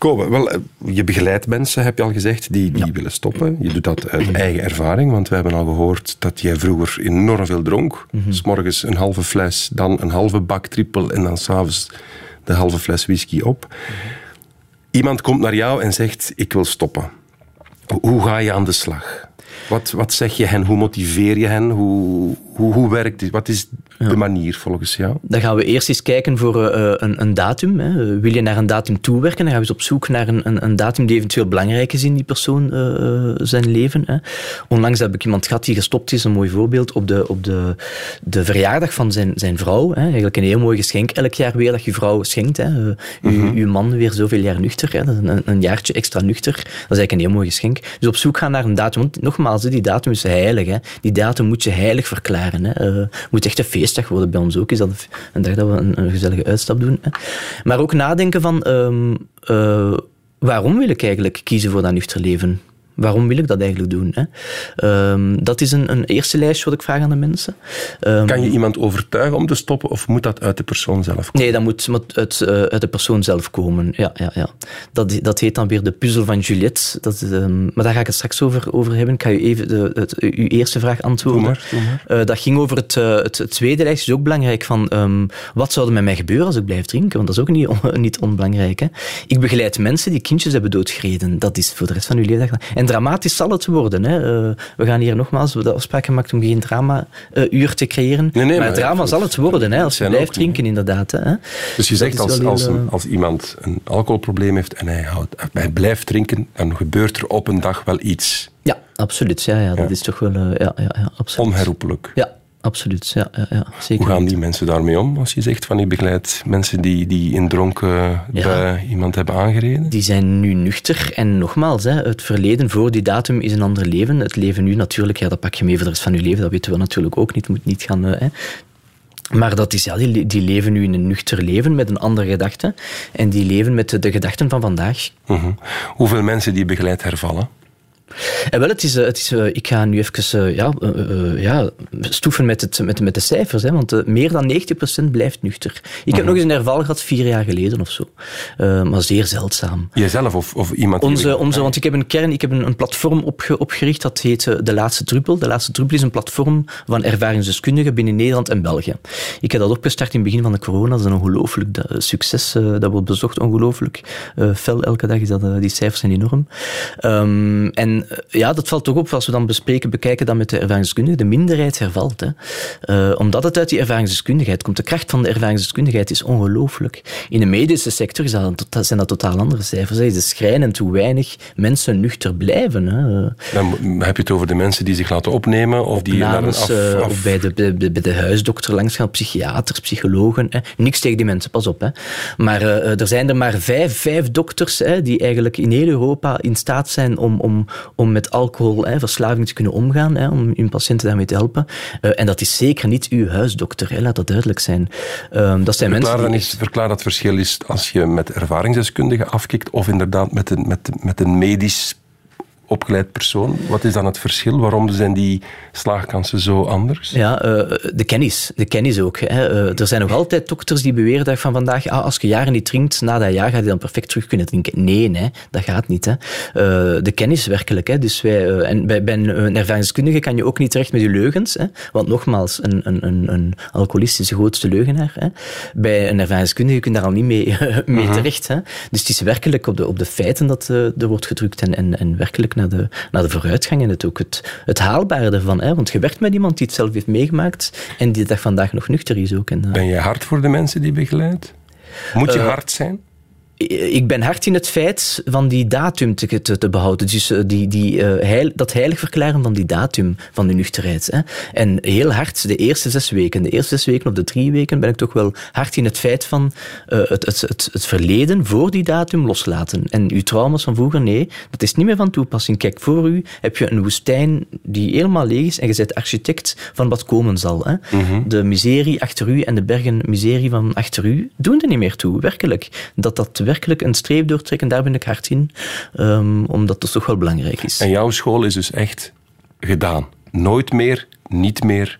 Speaker 1: wel, eh, je begeleidt mensen, heb je al gezegd, die, die willen stoppen. Je doet dat uit eigen ervaring, want we hebben al gehoord dat jij vroeger enorm veel dronk. S morgens een halve fles, dan een halve bak trippel en dan s'avonds de halve fles whisky op. Iemand komt naar jou en zegt, ik wil stoppen. Hoe ga je aan de slag? Wat, wat zeg je hen? Hoe motiveer je hen? Hoe, hoe, hoe werkt dit? Wat is de manier volgens jou?
Speaker 4: Dan gaan we eerst eens kijken voor uh, een, een, datum. Hè. Wil je naar een datum toewerken? Dan gaan we eens op zoek naar een, een, een datum die eventueel belangrijk is in die persoon uh, zijn leven. Hè. Onlangs heb ik iemand gehad die gestopt is, een mooi voorbeeld, op de, op de, de verjaardag van zijn, zijn vrouw. Hè. Eigenlijk een heel mooi geschenk elk jaar weer dat je vrouw schenkt. Hè. Uh, mm uw man weer zoveel jaar nuchter. Hè. Dat is een, een jaartje extra nuchter. Dat is eigenlijk een heel mooi geschenk. Dus op zoek gaan naar een datum. Want nogmaals, die datum is heilig. Hè. Die datum moet je heilig verklaren. Hè. Uh, moet echt een feestdag worden. Bij ons ook is dat een dag dat we een, gezellige uitstap doen. Hè. Maar ook nadenken van... Um, uh, waarom wil ik eigenlijk kiezen voor dat nuchter leven? Waarom wil ik dat eigenlijk doen? Hè? Um, dat is een, een, eerste lijstje wat ik vraag aan de mensen.
Speaker 1: Um, kan je iemand overtuigen om te stoppen of moet dat uit de persoon zelf komen?
Speaker 4: Nee, dat moet, moet uit, uh, uit, de persoon zelf komen. Ja, ja, ja. Dat, dat heet dan weer de puzzel van Juliette. Dat, um, maar daar ga ik het straks over, over hebben. Ik ga u even de, het, uw eerste vraag antwoorden.
Speaker 1: Doe maar, doe maar.
Speaker 4: Uh, dat ging over het, uh, het, het, tweede lijstje, is ook belangrijk. Van, wat zou er met mij gebeuren als ik blijf drinken? Want dat is ook niet, on, niet onbelangrijk. Hè? Ik begeleid mensen die kindjes hebben doodgereden. Dat is voor de rest van uw leven. En dramatisch zal het worden. Hè. Uh, we gaan hier nogmaals de afspraak gemaakt om geen drama-uur uh, te creëren.
Speaker 1: Nee, nee,
Speaker 4: maar, maar drama zal het worden hè, als je blijft drinken, inderdaad. Hè.
Speaker 1: Dus je zegt als, als, een, als, iemand een alcoholprobleem heeft en hij, houdt, hij blijft drinken, dan gebeurt er op een dag wel iets.
Speaker 4: Ja, absoluut. Ja, ja, dat ja. is toch wel... Ja, ja, ja, absoluut.
Speaker 1: Onherroepelijk.
Speaker 4: Ja, absoluut. Ja, ja, ja, zeker
Speaker 1: Hoe gaan die mensen daarmee om? Als je zegt van ik begeleid mensen die, die in dronken ja. bij iemand hebben aangereden?
Speaker 4: Die zijn nu nuchter. En nogmaals, hè, het verleden voor die datum is een ander leven. Het leven nu natuurlijk, ja, dat pak je mee voor de rest van je leven. Dat weten we natuurlijk ook niet. moet niet gaan... Uh, hè. Maar dat is, ja, die, die leven nu in een nuchter leven met een andere gedachte. En die leven met de, de gedachten van vandaag.
Speaker 1: Uh -huh. Hoeveel mensen die begeleid hervallen?
Speaker 4: En wel, het is, het is, ik ga nu even ja, uh, ja, stoeven met, het, met, met de cijfers, hè, want meer dan 90% blijft nuchter. Ik heb nog eens een herval gehad, vier jaar geleden of zo. Uh, maar zeer zeldzaam.
Speaker 1: Jezelf of, of iemand?
Speaker 4: Onze, onze, want ik heb een kern, ik heb een, een platform opge, opgericht, dat heet De Laatste Druppel. De Laatste Druppel is een platform van ervaringsdeskundigen binnen Nederland en België. Ik heb dat opgestart in het begin van de corona. Dat is een ongelooflijk succes. dat wordt bezocht ongelooflijk fel elke dag. Is dat, die cijfers zijn enorm. Um, en ja, dat valt toch op als we dan bespreken, bekijken dan met de ervaringsdeskundige. De minderheid hervalt. Hè. Uh, omdat het uit die ervaringsdeskundigheid komt. De kracht van de ervaringsdeskundigheid is ongelooflijk. In de medische sector dat, zijn dat totaal andere cijfers. Het is schrijnend hoe weinig mensen nuchter blijven. Hè.
Speaker 1: Dan heb je het over de mensen die zich laten opnemen of die
Speaker 4: Opnames,
Speaker 1: naar een af, af...
Speaker 4: Of bij de, bij, bij de huisdokter langs gaan, psychiaters, psychologen. Hè. Niks tegen die mensen, pas op. Hè. Maar uh, er zijn er maar vijf, vijf dokters hè, die eigenlijk in heel Europa in staat zijn om, om, om met alcohol, hè, verslaving te kunnen omgaan, hè, om uw patiënten daarmee te helpen. Uh, en dat is zeker niet uw huisdokter, hè, laat dat duidelijk zijn. Uh, dat zijn
Speaker 1: verklaar,
Speaker 4: mensen
Speaker 1: die... verklaar dat verschil is als je met ervaringsdeskundigen afkikt of inderdaad met een, met, met een medisch opgeleid persoon. Wat is dan het verschil? Waarom zijn die slaagkansen zo anders?
Speaker 4: Ja, uh, de kennis. De kennis ook. Hè. Uh, er zijn nog altijd dokters die beweren dat van vandaag, ah, als je jaren niet drinkt, na dat jaar ga je dan perfect terug kunnen drinken. Nee, nee dat gaat niet. Hè. Uh, de kennis werkelijk. Hè. Dus wij, en bij, bij een ervaringskundige kan je ook niet terecht met je leugens. Hè. Want nogmaals, een, een, een, een alcoholist is de grootste leugenaar. Hè. Bij een ervaringskundige kun je daar al niet mee, mee terecht. Hè. Dus het is werkelijk op de, op de feiten dat er wordt gedrukt en, en, en werkelijk naar de, naar de vooruitgang en het ook het, het haalbare ervan. Hè? Want je werkt met iemand die het zelf heeft meegemaakt en die dag vandaag nog nuchter is ook. En, uh,
Speaker 1: ben je hard voor de mensen die begeleidt? Moet je uh, hard zijn?
Speaker 4: Ik ben hard in het feit van die datum te, te, te behouden. Dus die, die, uh, heil, dat heilig verklaren van die datum van de nuchterheid. Hè. En heel hard de eerste zes weken. De eerste zes weken of de drie weken ben ik toch wel hard in het feit van uh, het, het, het, het, verleden voor die datum loslaten. En uw trauma's van vroeger, nee, dat is niet meer van toepassing. Kijk, voor u heb je een woestijn die helemaal leeg is en je bent architect van wat komen zal. Hè. Mm -hmm. De miserie achter u en de bergen miserie van achter u doen er niet meer toe, werkelijk. Dat dat werkelijk een streep doortrekken, daar ben ik hard in. Um, omdat dat toch wel belangrijk is.
Speaker 1: En jouw school is dus echt gedaan. Nooit meer, niet meer.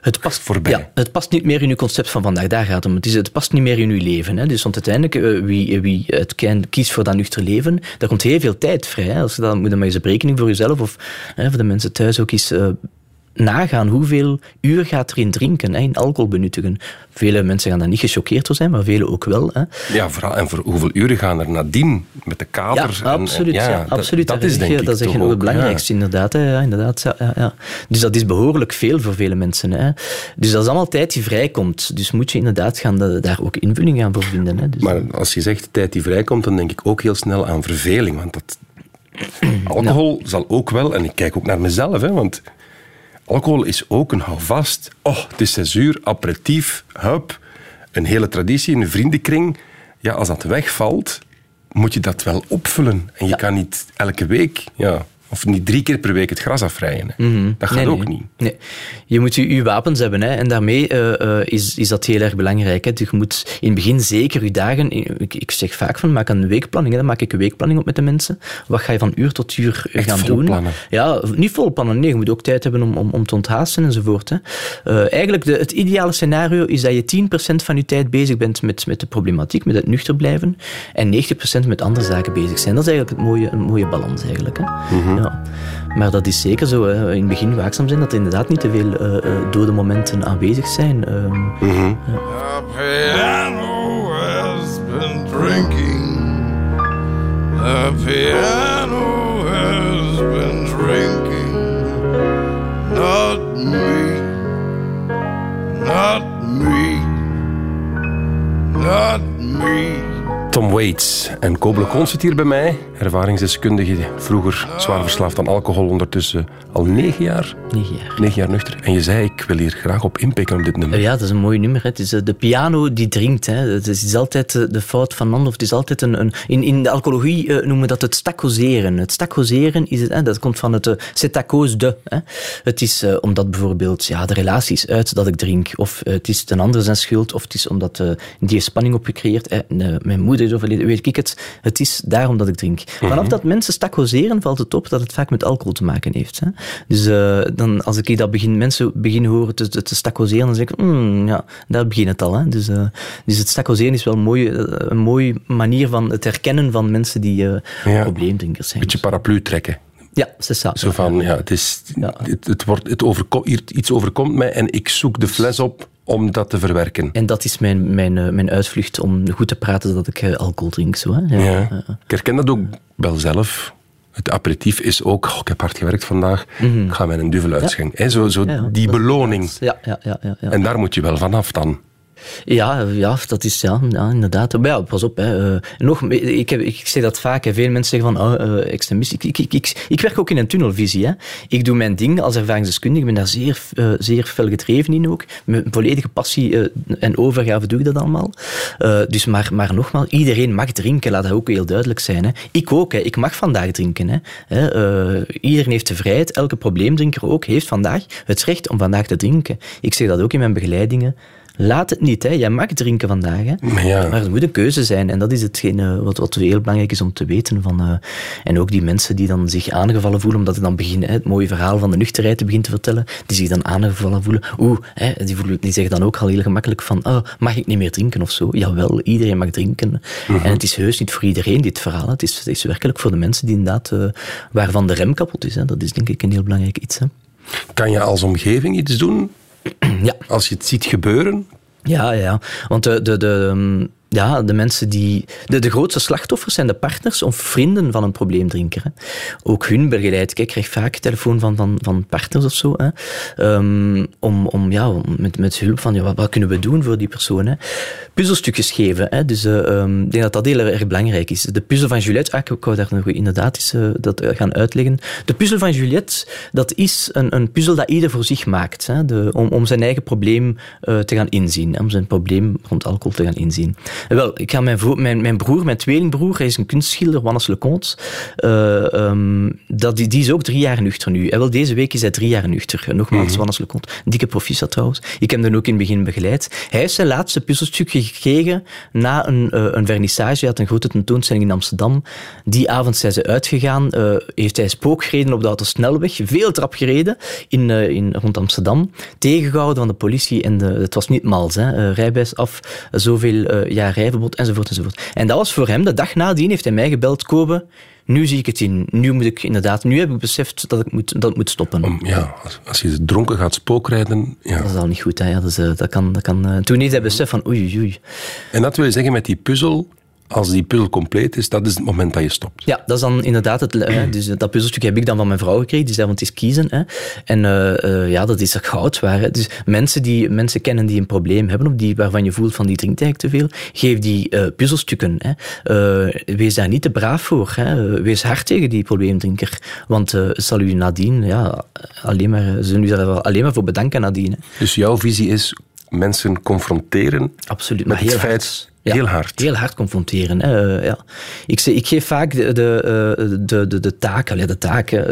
Speaker 4: Het past,
Speaker 1: voorbij.
Speaker 4: Ja, het past niet meer in uw concept van vandaag. Daar gaat het om. Het, is, het past niet meer in uw leven. Hè. Dus want uiteindelijk, uh, wie, wie het kiest voor dat nuchter leven, daar komt heel veel tijd vrij. Hè. Als je dan moet je maar eens een berekening voor jezelf of hè, voor de mensen thuis ook eens uh, nagaan hoeveel uur gaat erin drinken, hè, in alcohol benuttigen. Vele mensen gaan daar niet gechoqueerd door zijn, maar vele ook wel. Hè.
Speaker 1: Ja, vooral, en voor hoeveel uren gaan er nadien met de
Speaker 4: Ja,
Speaker 1: kater? en- en-
Speaker 4: absoluut.
Speaker 1: ja,
Speaker 4: absoluut.
Speaker 1: Dat, is denk ik
Speaker 4: dat is echt het belangrijkste, inderdaad. Hè, inderdaad ja. Dus dat is behoorlijk veel voor vele mensen. Hè. Dus dat is allemaal tijd die vrijkomt. Dus moet je inderdaad gaan, da- daar ook invulling aan voor vinden. Hè. Dus,
Speaker 1: Maar als je zegt tijd die vrijkomt, dan denk ik ook heel snel aan verveling. Want dat, alcohol zal ook wel, en ik kijk ook naar mezelf, hè, want alcohol is ook een houvast. Oh, het is zes uur, aperitief, hup, een hele traditie, een vriendenkring. Ja, als dat wegvalt, moet je dat wel opvullen. En je kan niet elke week, ja, of niet drie keer per week het gras afvrijen. hè. Dat gaat
Speaker 4: Nee,
Speaker 1: ook
Speaker 4: nee.
Speaker 1: niet.
Speaker 4: Nee. Je moet je, je wapens hebben hè, en daarmee eh, eh, is, is dat heel erg belangrijk. Hè. Dus je moet in het begin zeker je dagen... Ik, ik zeg vaak van, maak een weekplanning. Hè. Dan maak ik een weekplanning op met de mensen. Wat ga je van uur tot uur
Speaker 1: Echt
Speaker 4: gaan doen?
Speaker 1: plannen.
Speaker 4: Ja, niet vol plannen. Nee, je moet ook tijd hebben om, om, om te onthaasten enzovoort. Hè. Eh, eigenlijk, de, het ideale scenario is dat je 10% van je tijd bezig bent met, met de problematiek, met het nuchter blijven, en 90% met andere zaken bezig zijn. Dat is eigenlijk het mooie, een mooie balans eigenlijk. Hè. Ja. Maar dat is zeker zo. Hè. In het begin waakzaam zijn dat er inderdaad niet te veel eh, eh, dode momenten aanwezig zijn. Ehm,
Speaker 7: The piano has been drinking. The piano
Speaker 1: Waits en Kobele Kons zit hier bij mij. Ervaringsdeskundige, vroeger zwaar verslaafd aan alcohol, ondertussen al negen jaar,
Speaker 4: negen jaar.
Speaker 1: negen jaar nuchter. En je zei, ik wil hier graag op inpikken op dit nummer.
Speaker 4: Ja, dat is een mooi nummer. Hè. Het is eh, de piano die drinkt. Hè. Het is, altijd eh, de fout van man. Of het is altijd een, een, in, in de alcohologie eh, noemen we dat het staccoseren. Het staccoseren is het, hè, dat komt van het uh, de. Hè. Het is omdat bijvoorbeeld ja, de relatie is uit dat ik drink. Of het is ten andere zijn schuld. Of het is omdat die spanning opgecreëerd. Hè. Mijn moeder is weet ik het. Het is daarom dat ik drink. Vanaf dat mensen staccoseren, valt het op dat het vaak met alcohol te maken heeft. Hè. Dus eh, dan, als ik dat begin, mensen beginnen horen te, te, staccoseren, dan zeg ik, "Hmm, ja, daar begint het al. Hè. Dus, eh, dus het staccoseren is wel een mooie, eh, een mooie manier van het herkennen van mensen die
Speaker 1: Ja.
Speaker 4: probleemdrinkers zijn.
Speaker 1: Beetje paraplu trekken.
Speaker 4: Ja, c'est ça.
Speaker 1: Zo van, ja, het, is,
Speaker 4: Ja.
Speaker 1: het, het wordt, het iets overkomt mij en ik zoek de fles op om dat te verwerken.
Speaker 4: En dat is mijn, mijn, eh, mijn uitvlucht om goed te praten dat ik eh, alcohol drink. Zo, hè.
Speaker 1: Ja.
Speaker 4: Ja.
Speaker 1: Ik herken dat ook wel zelf. Het aperitief is ook, oh, ik heb hard gewerkt vandaag, ik ga mij een duvel uitschenken. Hè, Zo, zo.
Speaker 4: Ja,
Speaker 1: die beloning.
Speaker 4: Ja, ja, ja. ja, ja.
Speaker 1: En daar moet je wel vanaf dan.
Speaker 4: Ja, ja, dat is ja, ja inderdaad. Ja, pas op. Hè. Eh, nog, ik, heb, ik zeg dat vaak. Hè. Veel mensen zeggen van oh, extremist. Ik, ik, ik, ik, werk ook in een tunnelvisie. Hè. Ik doe mijn ding als ervaringsdeskundige. Ik ben daar zeer, eh, zeer fel gedreven in ook. Met volledige passie en overgave doe ik dat allemaal. Dus maar, maar nogmaals, iedereen mag drinken. Laat dat ook heel duidelijk zijn. Hè. Ik ook. Hè. Ik mag vandaag drinken. Hè. Iedereen heeft de vrijheid. Elke probleemdrinker ook heeft vandaag het recht om vandaag te drinken. Ik zeg dat ook in mijn begeleidingen. Laat het niet, hè. jij mag drinken vandaag. Hè.
Speaker 1: Maar ja.
Speaker 4: Maar het moet een keuze zijn. En dat is hetgeen eh, wat, wat heel belangrijk is om te weten. Van, eh, en ook die mensen die dan zich aangevallen voelen, omdat ik dan begin hè, het mooie verhaal van de nuchterheid te beginnen te vertellen, die zich dan aangevallen voelen. Oeh, hè, die, voelen, die zeggen dan ook al heel gemakkelijk van, oh, mag ik niet meer drinken of zo? Jawel, iedereen mag drinken. En het is heus niet voor iedereen dit verhaal. Het is, het is werkelijk voor de mensen die inderdaad, eh, waarvan de rem kapot is. Hè. Dat is denk ik een heel belangrijk iets. Hè.
Speaker 1: Kan je als omgeving iets doen
Speaker 4: Ja.
Speaker 1: als je het ziet gebeuren?
Speaker 4: Ja, ja. Want de, de, de, um, ja, de mensen die... De, de grootste slachtoffers zijn de partners of vrienden van een probleemdrinker. Hè. Ook hun begeleid ik. Ik krijg vaak telefoon van, van, van partners of zo. Hè. Um, om, om, ja, met, met hulp van, ja, wat, kunnen we doen voor die persoon? Hè. Puzzelstukjes geven. Hè. Dus uh, um, ik denk dat dat heel erg belangrijk is. De puzzel van Juliette, ah, ik wou daar nog inderdaad eens uh, dat gaan uitleggen. De puzzel van Juliette, dat is een, een puzzel dat ieder voor zich maakt. Hè. De, om, om zijn eigen probleem te gaan inzien. Om zijn probleem rond alcohol te gaan inzien. En wel, ik ga mijn, mijn, mijn broer, mijn tweelingbroer, hij is een kunstschilder, Wannes Leconte. Uh, um, dat, die, die is ook drie jaar nuchter nu. En wel, deze week is hij drie jaar nuchter. Nogmaals, mm-hmm. Wannes Leconte. Dikke proficiat trouwens. Ik heb hem ook in het begin begeleid. Hij heeft zijn laatste puzzelstuk gekregen na een, uh, een vernissage. Hij had een grote tentoonstelling in Amsterdam. Die avond zijn ze uitgegaan. Uh, heeft hij spook gereden op de autosnelweg. Veel trap gereden in, in, rond Amsterdam. Tegengehouden van de politie. En de, het was niet mals. Hè. rijbewijs af, zoveel jaar rijverbod, enzovoort, enzovoort. En dat was voor hem, de dag nadien heeft hij mij gebeld, Kobe, nu zie ik het in. Nu moet ik inderdaad, nu heb ik beseft dat ik moet, dat moet stoppen.
Speaker 1: Om, ja, als, als je dronken gaat spookrijden. Ja.
Speaker 4: Dat is al niet goed, hè. Ja, dus, eh, dat kan, dat kan, eh, toen heeft hij besef van oei, oei.
Speaker 1: En dat wil je zeggen met die puzzel, als die puzzel compleet is, dat is het moment dat je stopt.
Speaker 4: Ja, dat is dan inderdaad het. Hè, dus dat puzzelstuk heb ik dan van mijn vrouw gekregen. Die zei, want het is kiezen. Hè. En eh, eh, ja, dat is goud waar. Hè. Dus mensen die mensen kennen die een probleem hebben, of die, waarvan je voelt van die drinkt eigenlijk te veel, geef die eh, puzzelstukken. Hè. Eh, wees daar niet te braaf voor. Hè. Wees hard tegen die probleemdrinker. Want eh, het zal u nadien, ja, alleen maar, ze zullen u daar alleen maar voor bedanken nadien. Hè.
Speaker 1: Dus jouw visie is mensen confronteren
Speaker 4: Absoluut,
Speaker 1: met
Speaker 4: maar
Speaker 1: het feit.
Speaker 4: Ja,
Speaker 1: heel hard.
Speaker 4: Heel hard confronteren. Hè. eh, ja. ik, ik geef vaak de, de, eh, de, de, de taak, de taak eh,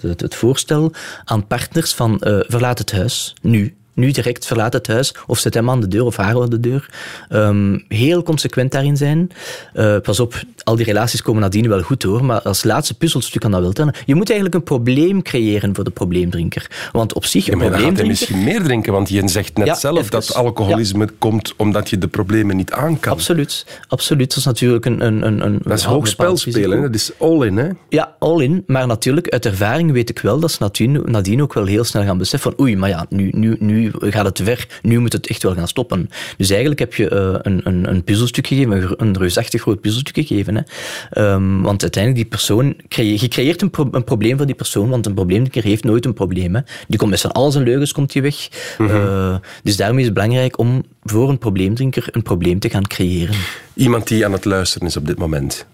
Speaker 4: het, voorstel aan partners van verlaat het huis, nu. Nu direct verlaat het huis of zet hem aan de deur of haar aan de deur. Ehm, heel consequent daarin zijn. Eh, pas op, al die relaties komen nadien wel goed hoor, maar als laatste puzzelstuk kan dat wel tellen. Je moet eigenlijk een probleem creëren voor de probleemdrinker. Want op zich,
Speaker 1: Ja,
Speaker 4: een
Speaker 1: maar dan gaat hij misschien meer drinken, want je zegt net
Speaker 4: Ja,
Speaker 1: zelf
Speaker 4: even.
Speaker 1: dat alcoholisme komt omdat je de problemen niet aan kan.
Speaker 4: Absoluut, absoluut. Dat is natuurlijk een... een, een, een
Speaker 1: Dat is hoog spel spelen, dat is all-in. Hè?
Speaker 4: Ja, all in. Maar natuurlijk, uit ervaring weet ik wel dat ze nadien, nadien ook wel heel snel gaan beseffen van oei, maar ja, nu, nu, nu gaat het te ver. Nu moet het echt wel gaan stoppen. Dus eigenlijk heb je eh, een, een, een puzzelstuk gegeven, een reusachtig groot puzzelstuk gegeven. Hè. Ehm, want uiteindelijk, die persoon, creë- je creëert een, pro- een probleem voor die persoon, want een probleemdrinker heeft nooit een probleem. Hè. Die komt met zijn al zijn leugens komt die weg. Eh, dus daarom is het belangrijk om voor een probleemdrinker een probleem te gaan creëren.
Speaker 1: Iemand die aan het luisteren is op dit moment,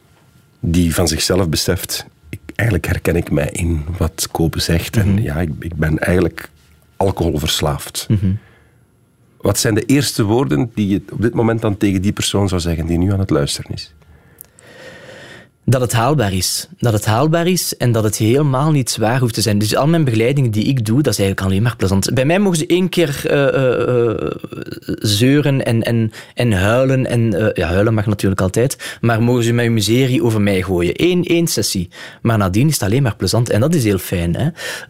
Speaker 1: die van zichzelf beseft, eigenlijk herken ik mij in wat Kopen zegt. En ja, ik, ik ben eigenlijk alcoholverslaafd. Wat zijn de eerste woorden die je op dit moment dan tegen die persoon zou zeggen die nu aan het luisteren is?
Speaker 4: Dat het haalbaar is. Dat het haalbaar is en dat het helemaal niet zwaar hoeft te zijn. Dus al mijn begeleidingen die ik doe, dat is eigenlijk alleen maar plezant. Bij mij mogen ze één keer eh, eh, eh, zeuren en, en, en huilen. En, ja, huilen mag natuurlijk altijd. Maar mogen ze met hun miserie over mij gooien. Eén, één sessie. Maar nadien is het alleen maar plezant. En dat is heel fijn. Hè?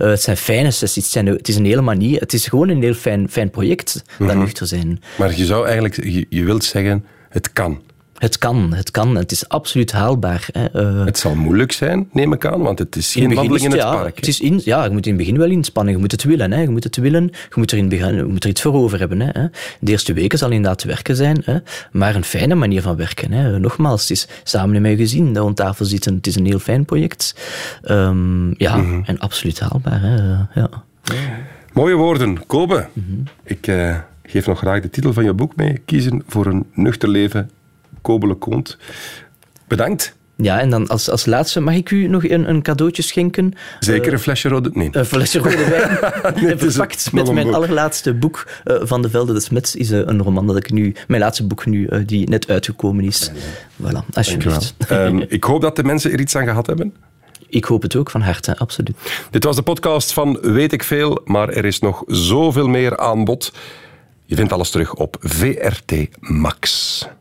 Speaker 4: Het zijn fijne sessies. Het, zijn, het is een hele manier. Het is gewoon een heel fijn, fijn project, dat nuchter zijn.
Speaker 1: Maar je zou eigenlijk, je, je wilt zeggen, het kan.
Speaker 4: Het kan, het kan. Het is absoluut haalbaar. Hè? Eh,
Speaker 1: Het zal moeilijk zijn, neem ik aan, want het is geen wandeling in het
Speaker 4: ja,
Speaker 1: park. hè.
Speaker 4: Het is in, ja, je moet in het begin wel inspannen. Je moet het willen. Hè. Je moet het willen. Je moet er, in begin, je moet er iets voor over hebben. Hè. De eerste weken zal inderdaad werken zijn. Hè. Maar een fijne manier van werken. Hè. Nogmaals, het is samen met je gezin dat aan tafel zitten. Het is een heel fijn project. Ehm, ja,
Speaker 1: Mhm.
Speaker 4: en absoluut haalbaar. Hè. Ja.
Speaker 1: Mooie woorden. Kobe, ik eh, geef nog graag de titel van je boek mee. Kiezen voor een nuchter leven. Kobe Leconte. Bedankt.
Speaker 4: ja, en dan als, als laatste, mag ik u nog een, een cadeautje schenken?
Speaker 1: Zeker een flesje rode... Nee.
Speaker 4: Een flesje rode wijn.
Speaker 1: Nee,
Speaker 4: verpakt met mijn
Speaker 1: boek.
Speaker 4: allerlaatste boek eh, van de Velde de Smets is eh, een roman dat ik nu, mijn laatste boek nu, eh, die net uitgekomen is. Voilà, alsjeblieft.
Speaker 1: Ehm, ik hoop dat de mensen er iets aan gehad hebben.
Speaker 4: Ik hoop het ook van harte, absoluut.
Speaker 1: Dit was de podcast van Weet ik Veel, maar er is nog zoveel meer aan bod. Je vindt alles terug op VRT Max.